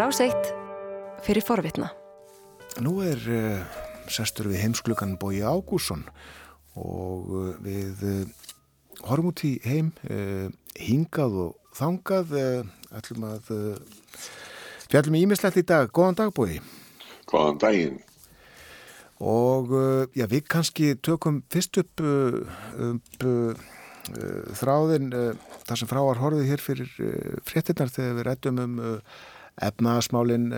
Ráseitt fyrir forvitna. Nú er uh, sestur við heimsklugan Bói Ágússon og uh, við uh, horfum út í heim hingað og þangað ætlum að fjallum í ímislegt í dag. Góðan dag Bói. Góðan daginn. Og já, við kannski tökum fyrst upp, upp þráðin þar sem fráar horfið hér fyrir fréttinnar þegar við rættum um efnaðasmálinn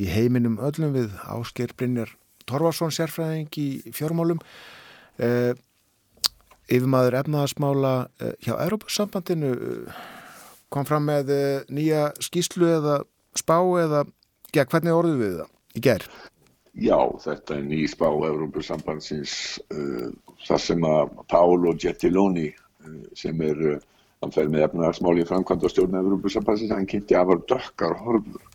í heiminum öllum við Ásker Brynjar Torvarsson sérfræðing í fjármálum yfirmaður efnaðasmála hjá Europasambandinu kom fram með nýja skýslu eða spá eða ja, hvernig orðu við það í gerð? Já, þetta er ný spá Europasambandsins þar sem að Paolo Gentiloni uh, sem er hann fer með efnaðarsmáli í framkvæmd og stjórn Európusambansins, hann kynnti að var dökkar horfur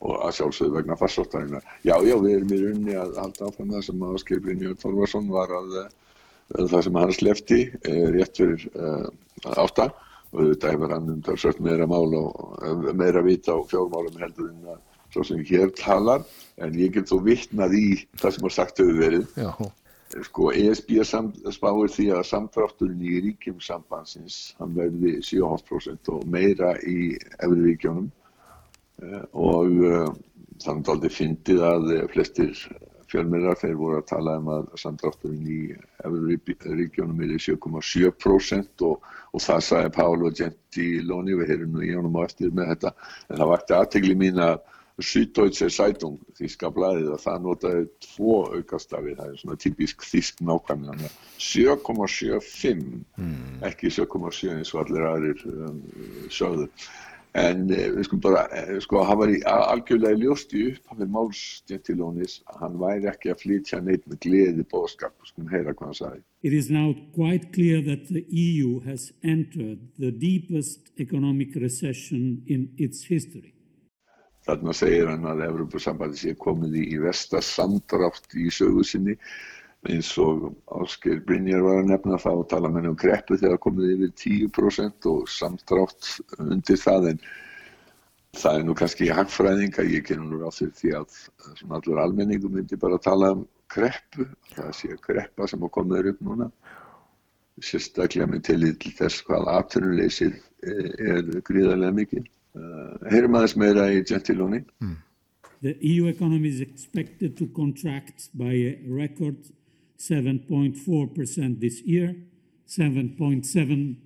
og að sjálfsögðu vegna farsóttarina. Já, já, við erum í rauninni að halda áfram það sem að Skilbrinni Þorvarsson var að, að það sem hann slefti eh, rétt fyrir uh, átta og þetta hefur hann um það meira mál og meira vita á fjármálum heldur en að svo sem hér talar en ég get þó vittnað í það sem að sagt hefur verið. Já. Sko ESB spáir því að samtrátturinn í ríkjum sambansins hann verði 7,5% og meira í efri ríkjónum eh, og uh, þannig það fyndið að flestir fjölmjölar þeir voru að tala um að samtrátturinn í efri ríkjónum er 7,7% og, og það sagði Pálo Gentiloni, við heyrum nú í honum á eftir með þetta en það vakti aðtegli mín að Süddeutsche Zeitung, þíska blæðið, að það notaði tvo aukastafir, það er svona típisk þísk nákvæmlega, 7,75, mm. ekki 7,7 eins og allir aðrir um, sjáðu. En eh, við skulum bara, eh, sko, hann var í algjörlega ljóst í upphafið málstjentilónis, hann væri ekki að flytja neitt með gleði bóðskap, skulum heyra hvað hann sagði. It is now quite clear that the EU has entered the deepest economic recession in its history. Þarna segir hann að Evropasambandi sé komið í vesta samdrátt í sögu sinni. Eins og Ásker Brynjar var að nefna þá tala með um greppu þegar komið yfir 10% og samdrátt undir það en það er nú kannski hagfræðing að ég kynna nú ráð fyrir því að svona allur almenningum myndi bara tala um greppu, það sé greppa sem á komið upp núna. Sérstaklega með til þess hvað afturnuleysið er gríðarlega mikil heyrum aðeins meira í Gentiloni. Mm. The EU economy is expected to contract by a record 7.4% this year, 7.7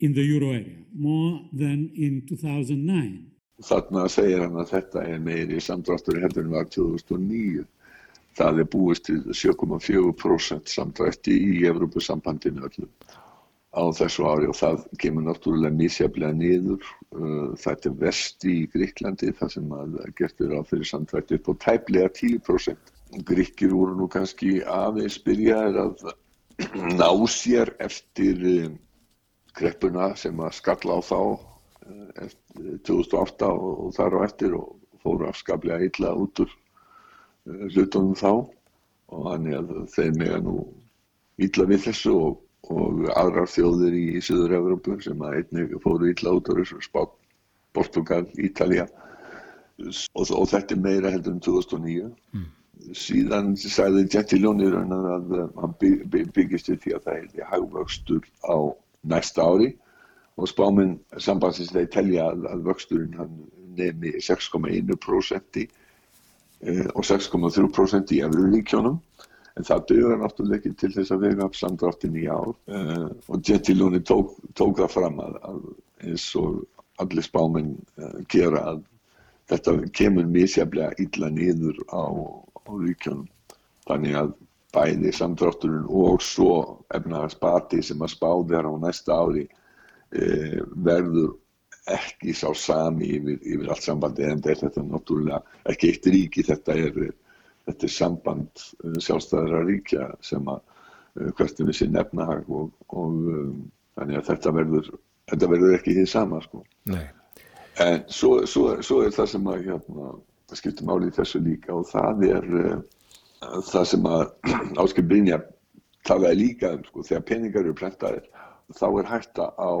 in the euro area, more than in 2009. Þarna segir hann að þetta er meiri samdráttur heldur en var 2009. Það er búist til 7,4% samdrætti í Evrópusambandinu öllum á þessu ári og það kemur náttúrulega mísjaflega niður. Uh, þetta er vest í Gríklandi þar sem að gertur á fyrir samtvætt upp á tæplega 10%. Gríkir voru nú kannski aðeins byrjaðir að ná sér eftir um, kreppuna sem að skalla á þá uh, eftir 2008 og, og þar á eftir og fóru afskaplega illa út úr uh, hlutunum þá og þannig að þeir mega nú illa við þessu og og aðrar þjóðir í Suður-Európu sem að einnig fóru illa út á þessu spák, Portugal, Ítalja og, og þetta er meira heldur en 2009 mm. síðan sagði Gentiloni að, að hann byggist til því að það er hagvöxtur á næsta ári. Og spáminn sambandsins þeir telja að, að vöxturinn hann nefni 6,1% eh, og 6,3% í efru ríkjónum en það dögur náttúrulega ekki til þess að vega upp samdráttin í ár. Uh, og Gentiloni tók, tók það fram að, að eins og allir spáminn uh, gera að þetta kemur misjaflega illa niður á, á ríkjónum þannig að bæði samdrátturinn og svo efnaðarspati sem að spáði þar á næsta ári uh, verður ekki sá sami yfir, yfir allt sambandi en þetta er náttúrulega ekki eitt ríki þetta er þetta er samband uh, sjálfstæðara ríkja sem að uh, hvertum við sér nefnahag og, og um, þannig að þetta verður, þetta verður ekki því sama sko. en svo, svo, svo er það sem að hérna, það skiptir máli í þessu líka og það er uh, það sem að Áskil Brynja talaði líka um sko, þegar peningar eru prentaðir þá er hætta á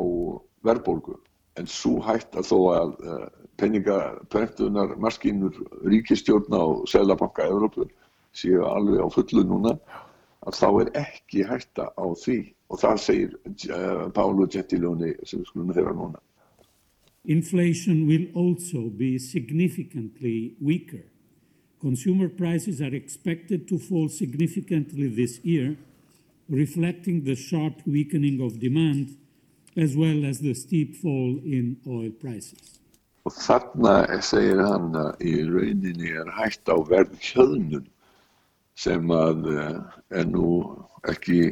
verðbólgu en svo hætta þó að uh, peningapöntunar maskínur ríkistjórna og Sælabanka Európu séu alveg á fullu núna að þá er ekki hætta á því og það segir uh, Pálo Gentiloni sem við skulum þeirra núna. Inflation will also be significantly weaker. Consumer prices are expected to fall significantly this year, reflecting the sharp weakening of demand as well as the steep fall in oil prices. Og þarna segir hann að í rauninni er hægt á verðhjöðnun sem að uh, er nú ekki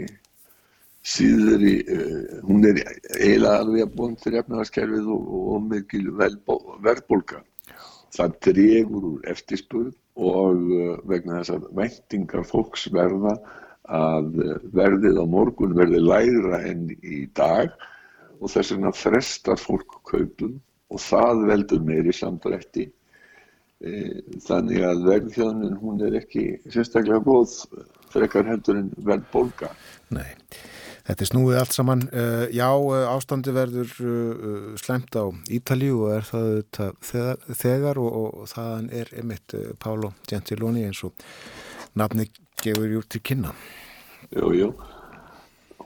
síður í, uh, hún er eiginlega alveg búin fyrir efnaðarskerfið og, og mikil verðbólka. Það dregur úr eftirspurð og uh, vegna þess að væntingar fólks verða að verðið á morgun verði læra enn í dag og þess vegna frestar fólk kaupum og það veldur meiri samdrætti E, þannig að verðhjóðunin hún er ekki sérstaklega góð frekar heldur en verðbólka. Nei, þetta er snúið allt saman. Uh, já, ástandi verður slemt á Ítalíu og er það þegar, þegar og, og þaðan er emitt Pálo Gentiloni eins og nafni gefur júr til kynna. Jú, jú,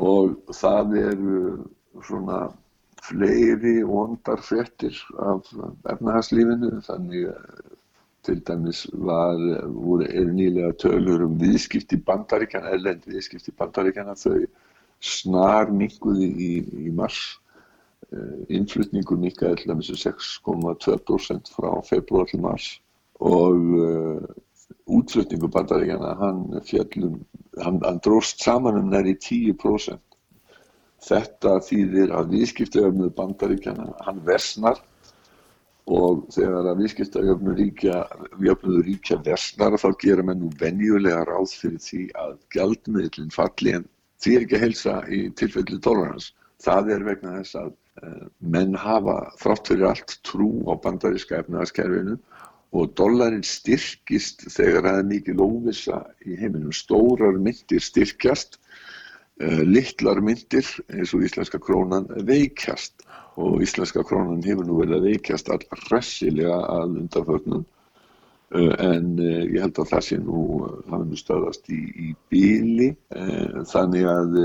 og það eru svona fleiri vondar frettir af efnahagslífinu þannig til dæmis var, voru, nýlega tölur um viðskipti bandaríkjana, erlend viðskipti bandaríkjana, þau snar minguði í, í mars, uh, innflutningur mingaði til dæmis 6,2% frá februar til mars og uh, útflutningur bandaríkjana, hann fjallum, hann, hann dróst saman um næri 10%. Þetta þýðir að viðskiptaöfnuð bandaríkjana, hann versnar og þegar að viðskiptajöfnu ríkja, versnar þá gera menn nú venjulega ráð fyrir því að gjaldmiðlinn falli en því er ekki að helsa í tilfelli dólarhans. Það er vegna þess að uh, menn hafa þrátt fyrir allt trú á bandaríska efnaðaskerfinu og dólarinn styrkist þegar það er mikið óvisa í heiminum. Stórar myndir styrkjast, litlar myndir eins og íslenska krónan veikjast. Og íslenska krónan hefur nú verið að veikjast allar hressilega að undarförnum uh, en uh, ég held að það sé nú hafi nú stöðast í, í bíli þannig að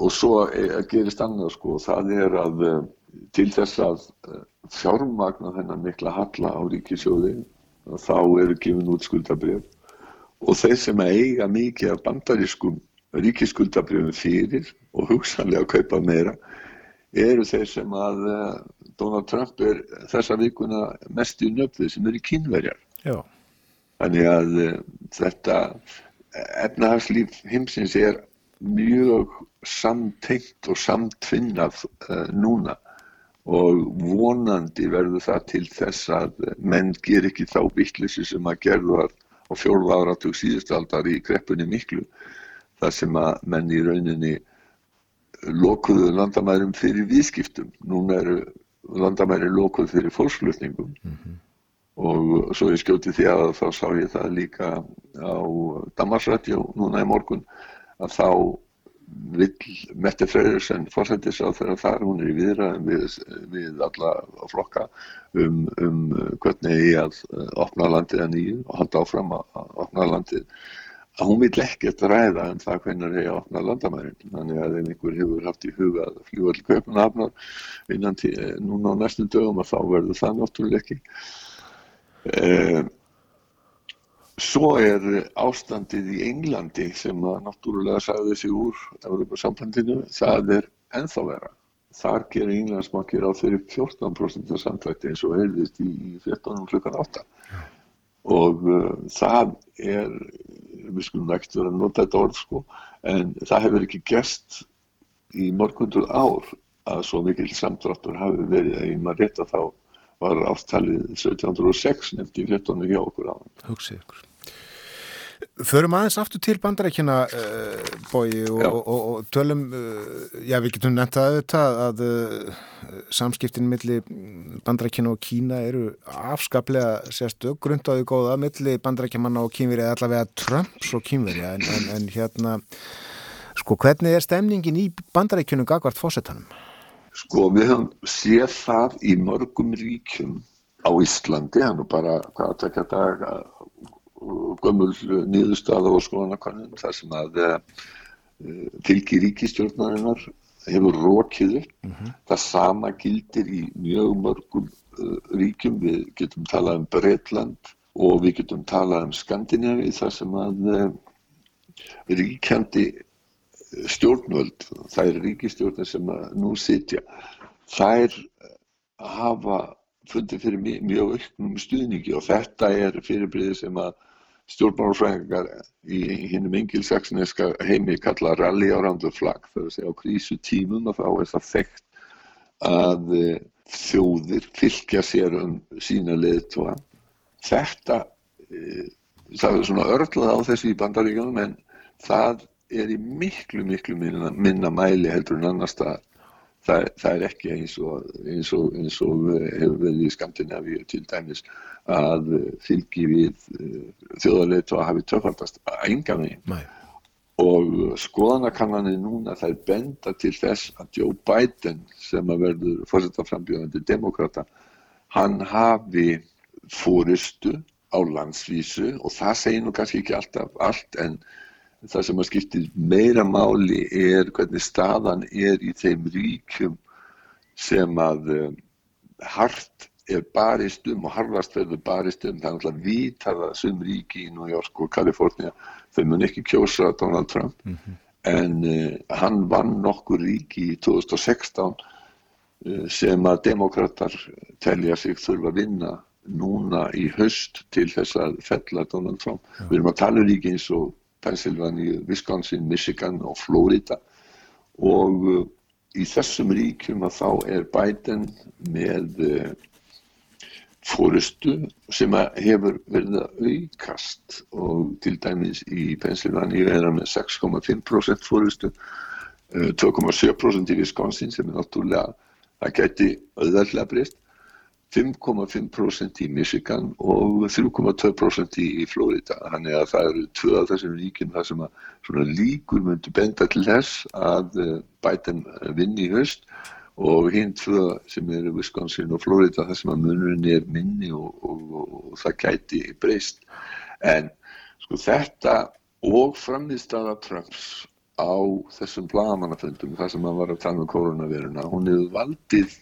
og svo gerist annað sko. Það er að til þess að fjármagna þennan mikla halla á ríkisjóði þá eru gefin út skuldabrjöf og þeir sem eiga mikið af bandarískum ríkisskuldabrjöfum fyrir og hugsanlega að kaupa meira eru þeir sem að uh, Donald Trump er þessa vikuna mest í nöfðið sem eru kynverjar. Já. Þannig að uh, þetta efnahagslíf heimsins er mjög samtengt og samtvinnað uh, núna og vonandi verður það til þess að menn ger ekki þá vittlissi sem að gerðu á fjórða áratug síðustaldar í kreppunni miklu þar sem að menn í rauninni lokuðu landamærum fyrir viðskiptum. Núna eru landamæri lokuð fyrir fólksflutningum mm -hmm. og svo ég skjóti því að þá sá ég það líka á Damarsrættjó núna í morgun að þá vill Mette Freyersen fórsættis á þeirra þar, hún er í viðræðum við, við alla flokka um, um hvernig ég að opna landið að nýju og halda áfram að opna landið að hún vil ekkert ræða um það hvernig það er að opna landamærin. Þannig að einhver hefur haft í huga að fljúa til Kaupanafnar innan til, eh, núna á næstum dögum að þá verður það náttúrulega ekki. Eh, svo er ástandið í Englandi sem að náttúrulega sagði sig úr Európa-sambandinu, það er enþá vera. Þar gerir Englandsmakir á þeirri 14% samtvætti eins og heyrðist í 14 klukkan 8 og uh, það er við skulum ekkert vera að nota þetta orð sko, en það hefur ekki gerst í morgundur ár að svo mikil samtráttur hafi verið að ég maður rétt að þá var ástalið 1706 nefndi í 14. hjá okkur á hann. Hugsið ykkur. Förum aðeins aftur til bandarækjana uh, bói og, og, og, og tölum, uh, já við getum nefnt að auðvitað að uh, samskiptin millir bandarækjana og Kína eru afskaplega sérstu grundaðu góða millir bandarækjamanna og kínveri eða allavega Trumps og kínveri en, en, en hérna, sko hvernig er stemningin í bandarækjunum gagvart fósettanum? Sko við höfum séð það í mörgum ríkjum á Íslandi, hann er bara hvað að tekja dag gömul nýðustada og skoðanakonum þar sem að fylgi ríkistjórnarinnar hefur rókið upp. Mm -hmm. Það sama gildir í mjög mörgum uh, ríkjum. Við getum talað um Breitland og við getum talað um Skandinavi þar sem að uh, ríkjandi stjórnvöld, það er ríkistjórnir sem nú sitja, þær hafa fundið fyrir mjög auknum stuðningi og þetta er fyrirbriði sem að stjórnmálfræðingar í hinnum engilsaksneska heimi kalla rally around the flag það er að segja á krísu tímum og þá er það þekkt að eh, þjóðir fylgja sér um sína leðtóa þetta e, það er svona örlað á þessu í bandaríkjum en það er í miklu miklu minna, minna mæli heldur en annar stað það, það er ekki eins og, eins og, eins og hefur verið í Skandinavíu til dæmis að fylgi við eh, þjóðarleitu að hafi töfaldast að enga megin og skoðanakannanir núna þær benda til þess að Joe Biden sem að verður fórsettarframbjöðandi demokrata hann hafi fóristu á landsvísu og það segir nú kannski ekki alltaf allt en það sem að skiptir meira máli er hvernig staðan er í þeim ríkjum sem að um, hart er barist um og harfast verður barist um. Það er náttúrulega vítað að sum ríki í New York og Kalifornia þau mun ekki kjósa Donald Trump mm -hmm. en uh, hann vann nokkur ríki í 2016 uh, sem að demokrater telja sig þurfa að vinna núna í höst til þess að fella Donald Trump. Ja. Við erum að tala um ríki eins og Pennsylvania, Wisconsin, Michigan og Florida. Og uh, í þessum ríkjum að þá er Biden með uh, fórustu sem hefur verið að aukast. Og til dæmis í Pennsylvania er hann með 6,5% fórustu, uh, 2,7% í Wisconsin sem er náttúrulega, það gæti auðværlega breyst 5,5% í Michigan og 3,2% í, Florida. Þannig að það eru tvö af þessum ríkjum þar sem að líkur myndu benda til þess að eh, Biden vinni í höst og hinn tvö sem eru Wisconsin og Florida þar sem að munurinn er minni og, og, og, og það gæti breyst. En sko þetta og framnýstaða Trumps á þessum blagamannaföndum þar sem hann var að tala um koronaviruna, hún hefur valdið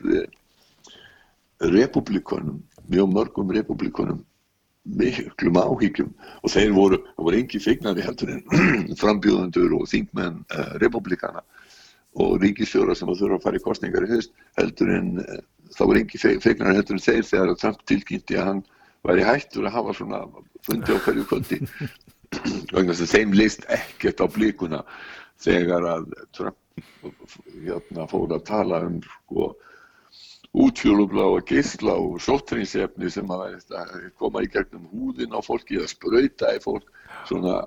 eh, republikonum, mjög mörgum republikonum miklum áhyggjum. Og þeir voru, það voru engi feignari heldur en frambjóðendur og þingmenn uh, republikana og ríkisfjóra sem þurfa að fara í kostningar í höst heldur en uh, það voru engi feignari heldur en þeir þegar Trump tilkynnti að hann væri hættur að hafa svona fundi á hverju kvöldi. Vegna þess að þeim leist ekkert á blíkuna þegar að Trump hérna, fór að tala um sko útfjólubla og geysla og sóttrinsefni sem að koma í gegnum húðin á fólki eða spröyta í fólk svona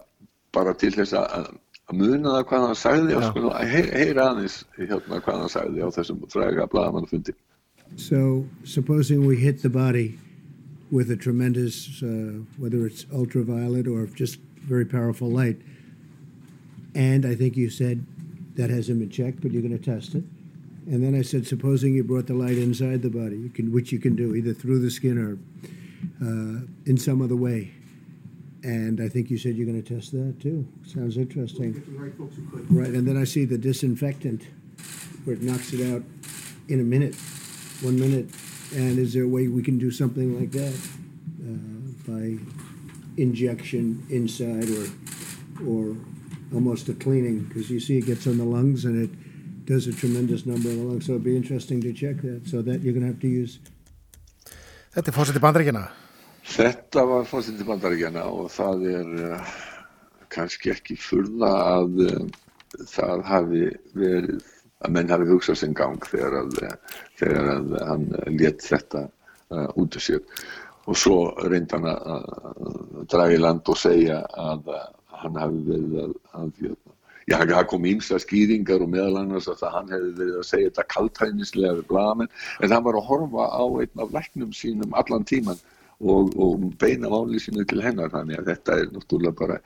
bara til þess að muna það hvað hann sagði og sko heyra aðeins hérna hvað hann sagði á þessum fræga bladamannafundi So supposing we hit the body with a tremendous uh, whether it's ultraviolet or just very powerful light and I think you said that hasn't been checked but you're going to test it And then I said, supposing you brought the light inside the body, you can, which you can do either through the skin or uh, in some other way. And I think you said you're going to test that too. Sounds interesting. Right, folks who could. Right, and then I see the disinfectant where it knocks it out in a minute, one minute. And is there a way we can do something like that uh, by injection inside or or almost a cleaning? Because you see it gets on the lungs and it does a tremendous number of the lungs, so it'd be interesting to check that, so that you're going to have to use. Þetta er fórseti bandaríkjana? Þetta var fórseti bandaríkjana og það er uh, kannski ekki furða að uh, það hafi verið, að menn hafi hugsað sinn gang þegar að, uh, þegar að hann let þetta út af sér og svo reyndi hann að draga í land og segja að hann hafi verið að, að hérna, Já, það kom ímsa skýringar og meðal annars að hann hefði verið að segja þetta kaltænislega við blagamenn en hann var að horfa á einn af læknum sínum allan tíman og, og beina máli sínu til hennar þannig að þetta er náttúrulega bara,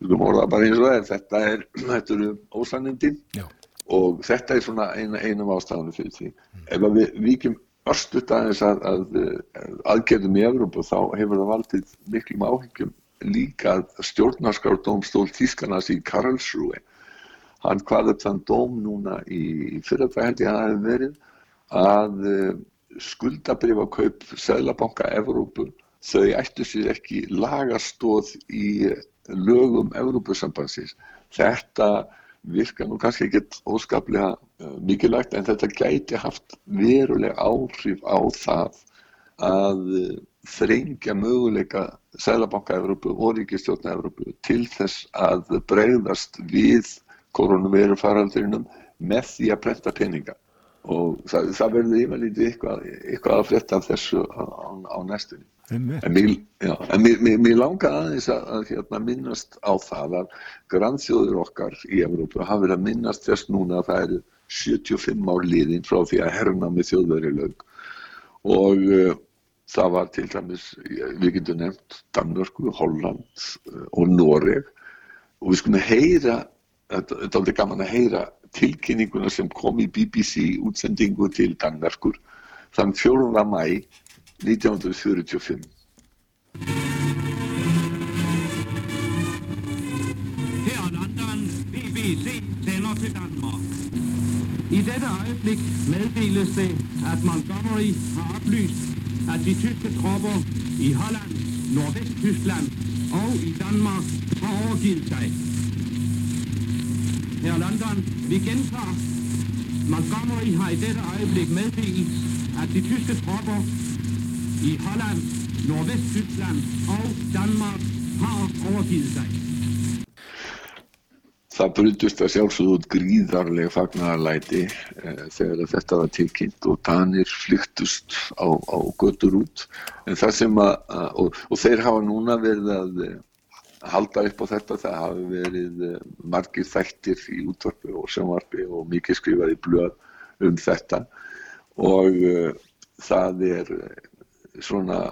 við skulum orða bara eins og það er, þetta er, þetta eru ósannindi og þetta er svona eina, einum ástafanu fyrir því. Mm. Ef við vikjum örstuðt aðeins að, að, að aðgerðum í Evrópu þá hefur það valdið miklum áhyggjum líka stjórnarskrárdómstól Tískarnas í Karlsruhe. Hann hvaði upp þann dóm núna í að það hefur verið að eh, skuldabrifa kaup Sælabanka Evrópu þau ættu sér ekki lagastóð í lögum Evrópusambansins þetta virka nú kannski ekkert óskaplega uh, mikilvægt en þetta gæti haft veruleg áhrif á það að þrengja möguleika Sælabanka Evrópu og Ríkistjórna Evrópu til þess að breyðast við koronaviru faraldrinum með því að breyta peninga. Og það, það verður yfirlítið eitthvað, eitthvað að frétta af þessu á, á, á næstunni. En mér, já, en mér, mér, mér langar aðeins að, að hérna, minnast á það að grannþjóður okkar í Evrópu hafa verið að minnast þess núna að það eru 75 ár liðin frá því að herrnámi þjóðveri lög og uh, það var til dæmis, við getum nefnt Danmörku, Holland uh, og Noreg og við skulum heyra, þetta er aldrei gaman að heyra tilkynninguna sem kom í BBC útsendingu til Danmörkur þann 4. mæ 1945. Her London, BBC sender til Danmark. I dette øjeblik meddeles det, at Montgomery har oplyst, at de tyske tropper i Holland, Nordvest-Tyskland og i Danmark har overgivet sig. Her London, vi gentager. Montgomery har i dette øjeblik meddelt, at de tyske tropper i Holland, Nordvest-Tyskland og Danmark har overgivet sig. Það brutust að sjálfsögðu út gríðarlega fagnarlæti eh, þegar þetta var tilkynnt og Danir flyktust á, á götur út. Að, og, og þeir hafa núna verið að eh, halda upp á þetta, það hafi verið eh, margir þættir í útvarpi og sjónvarpi og mikið skrifað í blöð um þetta og uh, það er svona,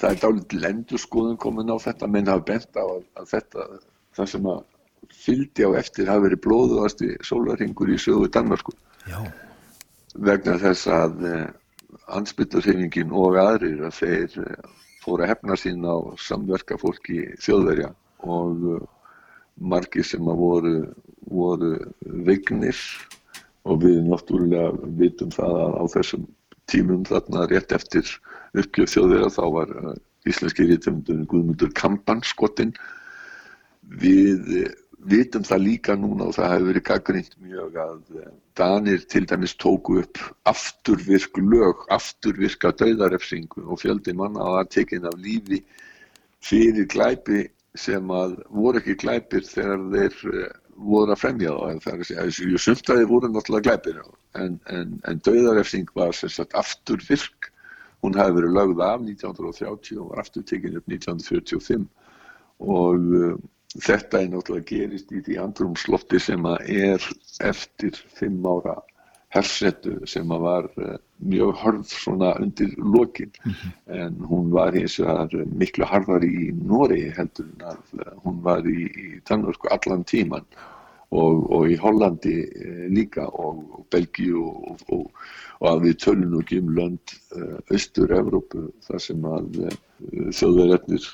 það er dálítið lendurskoðun komin á þetta, menn hafa bent á að, að þetta, það sem að fyldi á eftir hafi verið blóðuðasti sólarhingur í sögu Danmarku Já. vegna þess að eh, ansbyttarhefingin og aðrir að þeir eh, fóru að hefna sín á samverka fólki þjóðverja og eh, margir sem að voru, voru vegnir og við náttúrulega vitum það að á þessum tímum þarna rétt eftir uppgjöf þjóðverja þá var íslenski rítumundurinn Guðmundur Kampan skotinn við vitum það líka núna og það hefur verið gaggrind mjög að uh, Danir til dæmis tóku upp afturvirk lög, afturvirka döðarefsingu og fjöldi manna að tekinn af lífi fyrir glæpi sem að voru ekki glæpir þegar þeir voru að fremja þá. Það er að segja, að þeir voru náttúrulega glæpir en, en, en döðarefsing var sérstaklega afturvirk. Hún hafi verið lögð af 1930 og var aftur tekinn upp 1945 og þetta er náttúrulega gerist í því andrumslofti sem að er eftir fimm ára hersetu sem að var uh, mjög hörð svona undir lokin mm -hmm. en hún var eins og er miklu harðar í Nóri heldur en að uh, hún var í, í Danmörku allan tíman og, og í Hollandi uh, líka og, og Belgíu og, og að við ekki um lönd austur-Evrópu þar sem að þjóðverðarnir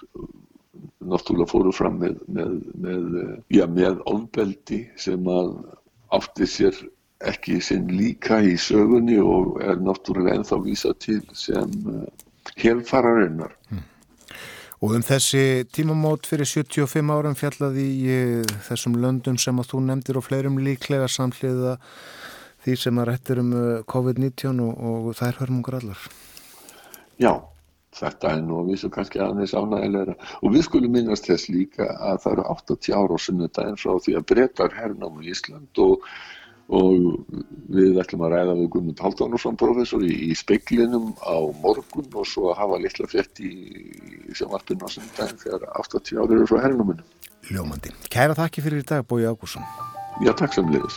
náttúrulega fóru fram með, með, með, já, með ofbeldi sem að átti sér ekki sinn líka í sögunni og er náttúrulega ennþá vísa til sem uh, helfararinnar. Hmm. Og um þessi tímamót fyrir 75 árum fjallaði í uh, þessum löndum sem að þú nefndir og fleirum líklega samhliða því sem að réttir um uh, COVID-19 og, og það er hörmungur allar. Já, þetta er nú að vísu kannski aðeins ánægilegra og við skulum minnast þess líka að það eru 80 ára á sunnudaginn frá því að breytar hernámu í Ísland og og við ætlum að ræða við Guðmund Halldónarsson professor í, í speiklinum á morgun og svo að hafa litla frétt í, sjónvarpinu á sundaginn þegar 80 árið eru frá hernuminu. Ljómandi. Kæra þakki fyrir í dag, Bói Ágúrsson. Já, takk liðis.